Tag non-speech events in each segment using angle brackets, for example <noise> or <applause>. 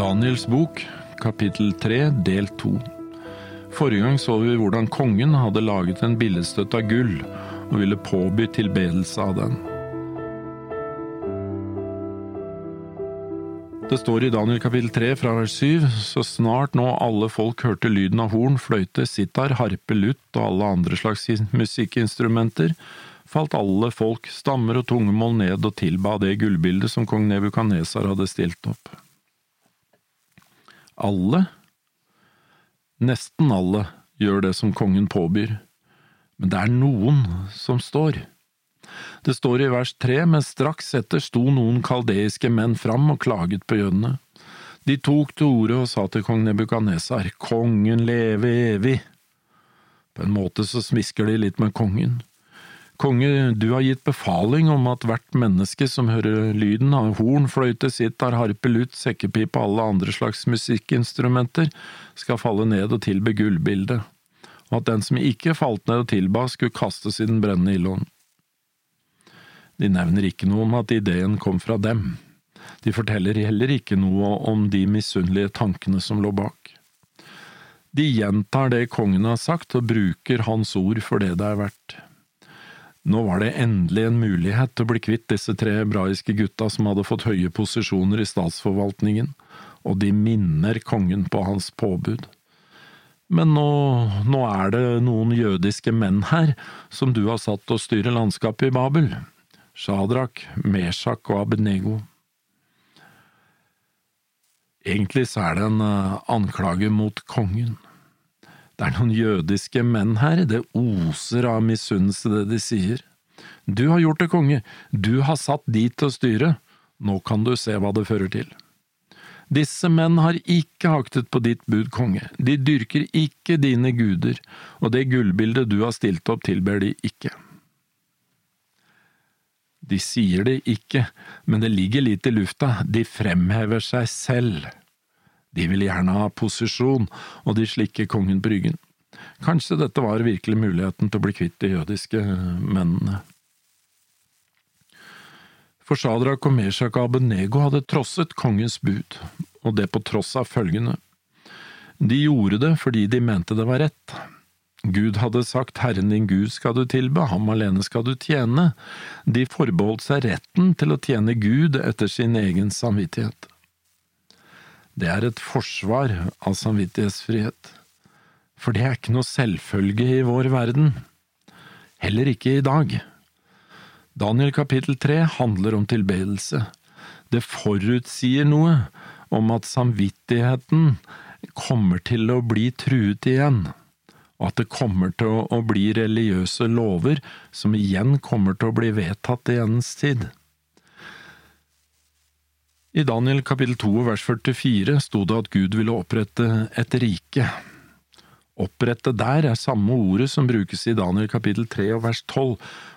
Daniels bok, kapittel 3, del 2. Forrige gang så vi hvordan kongen hadde laget en billedstøtte av gull og ville påby tilbedelse av den. Det står i Daniel kapittel 3 fra vers 7, så snart nå alle folk hørte lyden av horn, fløyte, sitar, harpe, lutt og alle andre slags musikkinstrumenter, falt alle folk, stammer og tungemål ned og tilba det gullbildet som kong Nebukadnesar hadde stilt opp. Alle, nesten alle, gjør det som kongen påbyr, men det er noen som står. Det står i vers tre, men straks etter sto noen kaldeiske menn fram og klaget på jødene. De tok til orde og sa til kong Nebukadnesar, kongen leve evig. På en måte så smisker de litt med kongen. Konge, du har gitt befaling om at hvert menneske som hører lyden av horn, fløyte, sitar, harpe, lut, sekkepipe og alle andre slags musikkinstrumenter, skal falle ned og tilbe gullbildet, og at den som ikke falt ned og tilba, skulle kastes i den brennende ildovnen. De nevner ikke noe om at ideen kom fra dem. De forteller heller ikke noe om de misunnelige tankene som lå bak. De gjentar det kongen har sagt, og bruker hans ord for det det er verdt. Nå var det endelig en mulighet til å bli kvitt disse tre hebraiske gutta som hadde fått høye posisjoner i statsforvaltningen, og de minner kongen på hans påbud. Men nå, nå er det noen jødiske menn her som du har satt til å styre landskapet i Babel. Shadrach, Meshach og Abednego. Egentlig så er det en eh, anklage mot kongen. Det er noen jødiske menn her, det oser av misunnelse det de sier. Du har gjort det, konge, du har satt dit til å styre, nå kan du se hva det fører til. Disse menn har ikke haktet på ditt bud, konge, de dyrker ikke dine guder, og det gullbildet du har stilt opp tilber de ikke. De sier det ikke, men det ligger litt i lufta, de fremhever seg selv. De vil gjerne ha posisjon, og de slikker kongen på ryggen. Kanskje dette var virkelig muligheten til å bli kvitt de jødiske mennene. For Shadrach og Meshach og Abenego hadde trosset kongens bud, og det på tross av følgende. De gjorde det fordi de mente det var rett. Gud hadde sagt Herren din Gud skal du tilbe, ham alene skal du tjene. De forbeholdt seg retten til å tjene Gud etter sin egen samvittighet. Det er et forsvar av samvittighetsfrihet. For det er ikke noe selvfølge i vår verden. Heller ikke i dag. Daniel kapittel tre handler om tilbedelse. Det forutsier noe om at samvittigheten kommer til å bli truet igjen, og at det kommer til å bli religiøse lover som igjen kommer til å bli vedtatt i endens tid. I Daniel kapittel 2 vers 44 sto det at Gud ville opprette et rike. Opprette der er samme ordet som brukes i Daniel kapittel 3 og vers 12,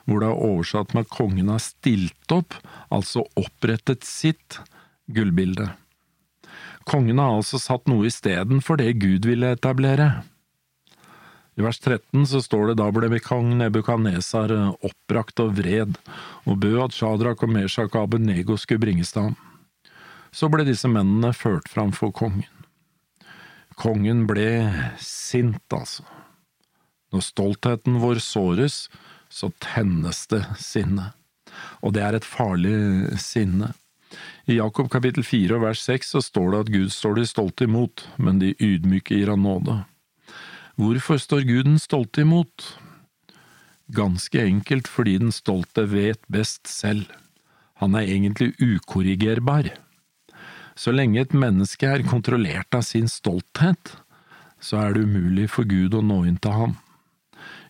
hvor det er oversatt med at kongen har stilt opp, altså opprettet sitt, gullbilde. Kongen har altså satt noe istedenfor det Gud ville etablere. I vers 13 så står det da ble kong Nebukadnesar oppbrakt og vred, og bød at Shadrach og Meshach og Abenego skulle bringes til ham. Så ble disse mennene ført fram for kongen. Kongen ble sint, altså. Når stoltheten vår såres, så tennes det sinne. Og det er et farlig sinne. I Jakob kapittel 4 og vers 6 så står det at Gud står de stolte imot, men de ydmyke gir han nåde. Hvorfor står Gud den stolte imot? Ganske enkelt fordi den stolte vet best selv. Han er egentlig ukorrigerbar. Så lenge et menneske er kontrollert av sin stolthet, så er det umulig for Gud å nå inn til ham.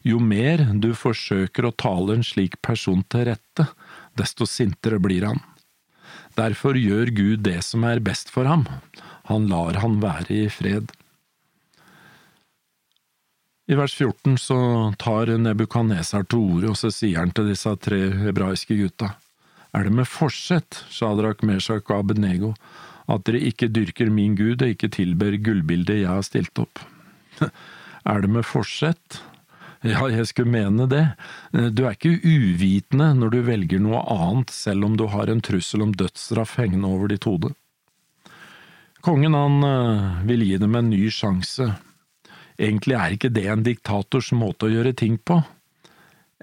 Jo mer du forsøker å tale en slik person til rette, desto sintere blir han. Derfor gjør Gud det som er best for ham, han lar han være i fred. I vers 14 så tar Nebukadnesar til orde, og så sier han til disse tre hebraiske gutta, er det med forsett, Shadrach, Meshach og Abednego, at dere ikke dyrker min gud og ikke tilber gullbildet jeg har stilt opp. <laughs> Er det med forsett? Ja, jeg skulle mene det. Du er ikke uvitende når du velger noe annet, selv om du har en trussel om dødsstraff hengende over ditt hode. Kongen han øh, vil gi dem en ny sjanse. Egentlig er ikke det en diktators måte å gjøre ting på.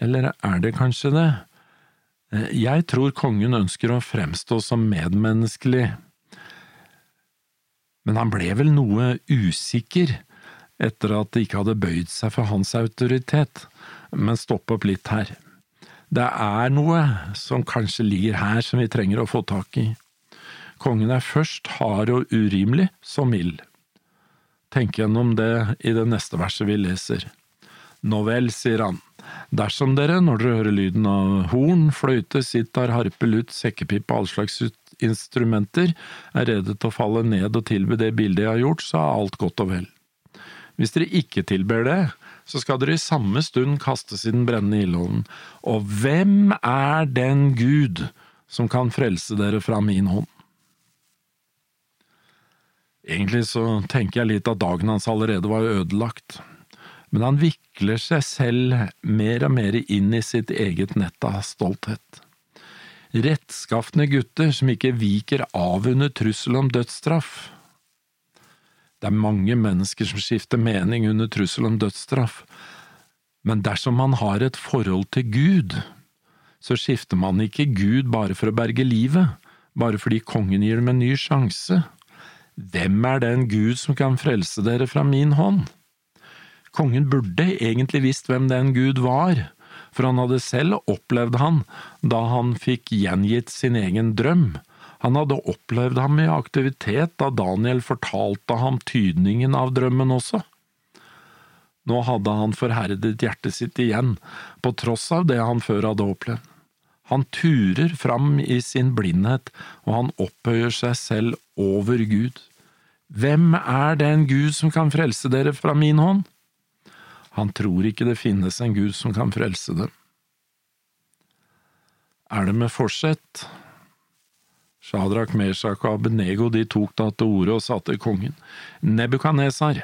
Eller er det kanskje det? Eh, jeg tror kongen ønsker å fremstå som medmenneskelig, men han ble vel noe usikker etter at det ikke hadde bøyd seg for hans autoritet. Men stopp opp litt her. Det er noe som kanskje ligger her som vi trenger å få tak i. Kongen er først hard og urimelig, så mild. Tenk gjennom det i det neste verset vi leser. Nå vel, sier han, dersom dere, når dere hører lyden av horn, fløyte, sitar, harpe, lutt, sekkepipe og all slags instrumenter, er rede til å falle ned og tilby det bildet jeg har gjort, så er alt godt og vel. Hvis dere ikke tilber det, så skal dere i samme stund kastes i den brennende ildovnen. Og hvem er den Gud som kan frelse dere fra min hånd? Egentlig så tenker jeg litt at dagen hans allerede var ødelagt, men han vikler seg selv mer og mer inn i sitt eget nett av stolthet. Rettskafne gutter som ikke viker av under trussel om dødsstraff. Det er mange mennesker som skifter mening under trussel om dødsstraff, men dersom man har et forhold til Gud, så skifter man ikke Gud bare for å berge livet, bare fordi kongen gir dem en ny sjanse. Hvem er den Gud som kan frelse dere fra min hånd? Kongen burde egentlig visst hvem den Gud var, for han hadde selv opplevd han da han fikk gjengitt sin egen drøm. Han hadde opplevd ham i aktivitet da Daniel fortalte ham tydningen av drømmen også. Nå hadde han forherdet hjertet sitt igjen, på tross av det han før hadde opplevd. Han turer fram i sin blindhet, og han opphøyer seg selv over Gud. Hvem er den Gud som kan frelse dere fra min hånd? Han tror ikke det finnes en Gud som kan frelse dem. Er det med forsett? Shadrach, Meshach og Abenego de tok da til orde og sa til kongen, Nebukanesar,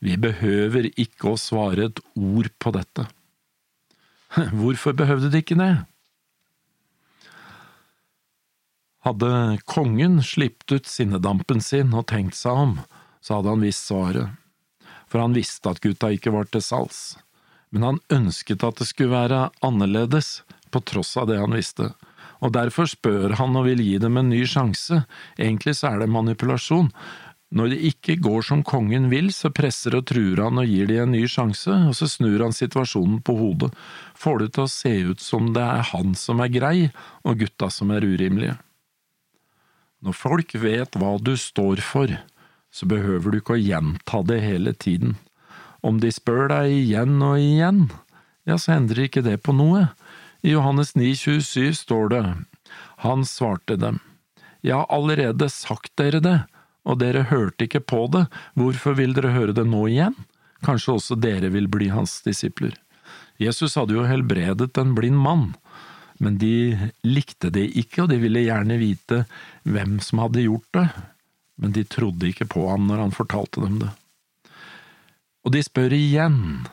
vi behøver ikke å svare et ord på dette. <laughs> Hvorfor behøvde de ikke det? Hadde kongen slippet ut sinnedampen sin og tenkt seg om, så hadde han visst svaret for han visste at gutta ikke var til salgs. Men han ønsket at det skulle være annerledes, på tross av det han visste, og derfor spør han og vil gi dem en ny sjanse, egentlig så er det manipulasjon. Når det ikke går som kongen vil, så presser og truer han og gir de en ny sjanse, og så snur han situasjonen på hodet, får det til å se ut som det er han som er grei, og gutta som er urimelige. Når folk vet hva du står for, så behøver du ikke å gjenta det hele tiden. Om de spør deg igjen og igjen, ja, så endrer ikke det på noe. I Johannes 9,27 står det, Han svarte dem, Jeg har allerede sagt dere det, og dere hørte ikke på det, hvorfor vil dere høre det nå igjen? Kanskje også dere vil bli hans disipler. Jesus hadde jo helbredet en blind mann, men de likte det ikke, og de ville gjerne vite hvem som hadde gjort det men de trodde ikke på ham når han fortalte dem det. Og de spør igjen,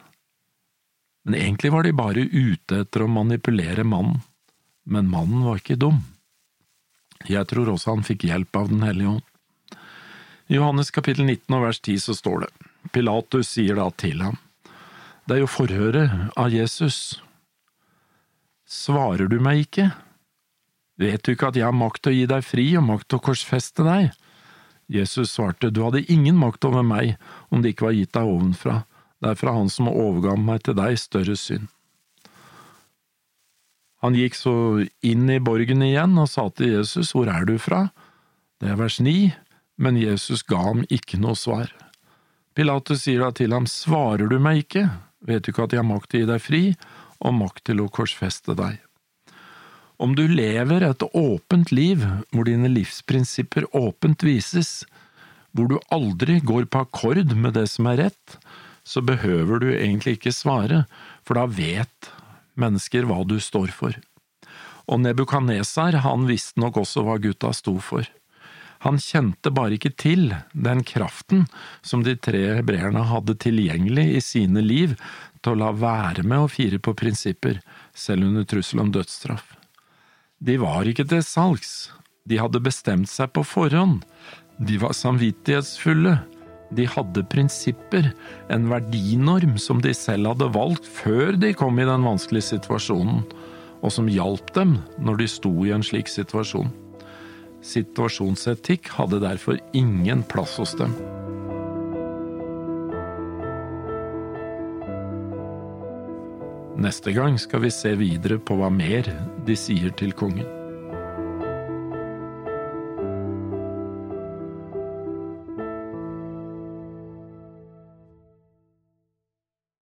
men egentlig var de bare ute etter å manipulere mannen, men mannen var ikke dum. Jeg tror også han fikk hjelp av Den hellige ånd. I Johannes kapittel 19 og vers 10 så står det, Pilatus sier da til ham, det er jo forhøret av Jesus. Svarer du meg ikke? Vet du ikke at jeg har makt til å gi deg fri og makt til å korsfeste deg? Jesus svarte, Du hadde ingen makt over meg om det ikke var gitt deg ovenfra, det er fra Han som overga meg til deg større synd. Han gikk så inn i borgen igjen og sa til Jesus, Hvor er du fra? Det er vers ni, men Jesus ga ham ikke noe svar. Pilatus sier da til ham, Svarer du meg ikke? Vet du ikke at jeg har makt til å gi deg fri, og makt til å korsfeste deg? Om du lever et åpent liv, hvor dine livsprinsipper åpent vises, hvor du aldri går på akkord med det som er rett, så behøver du egentlig ikke svare, for da vet mennesker hva du står for. Og Nebukadnesar, han visste nok også hva gutta sto for. Han kjente bare ikke til den kraften som de tre hebreerne hadde tilgjengelig i sine liv til å la være med å fire på prinsipper, selv under trussel om dødsstraff. De var ikke til salgs, De hadde bestemt seg på forhånd. De var samvittighetsfulle. De hadde prinsipper, en verdinorm som de selv hadde valgt før de kom i den vanskelige situasjonen, og som hjalp dem når de sto i en slik situasjon. Situasjonsetikk hadde derfor ingen plass hos dem. Neste gang skal vi se videre på hva mer de sier til kongen.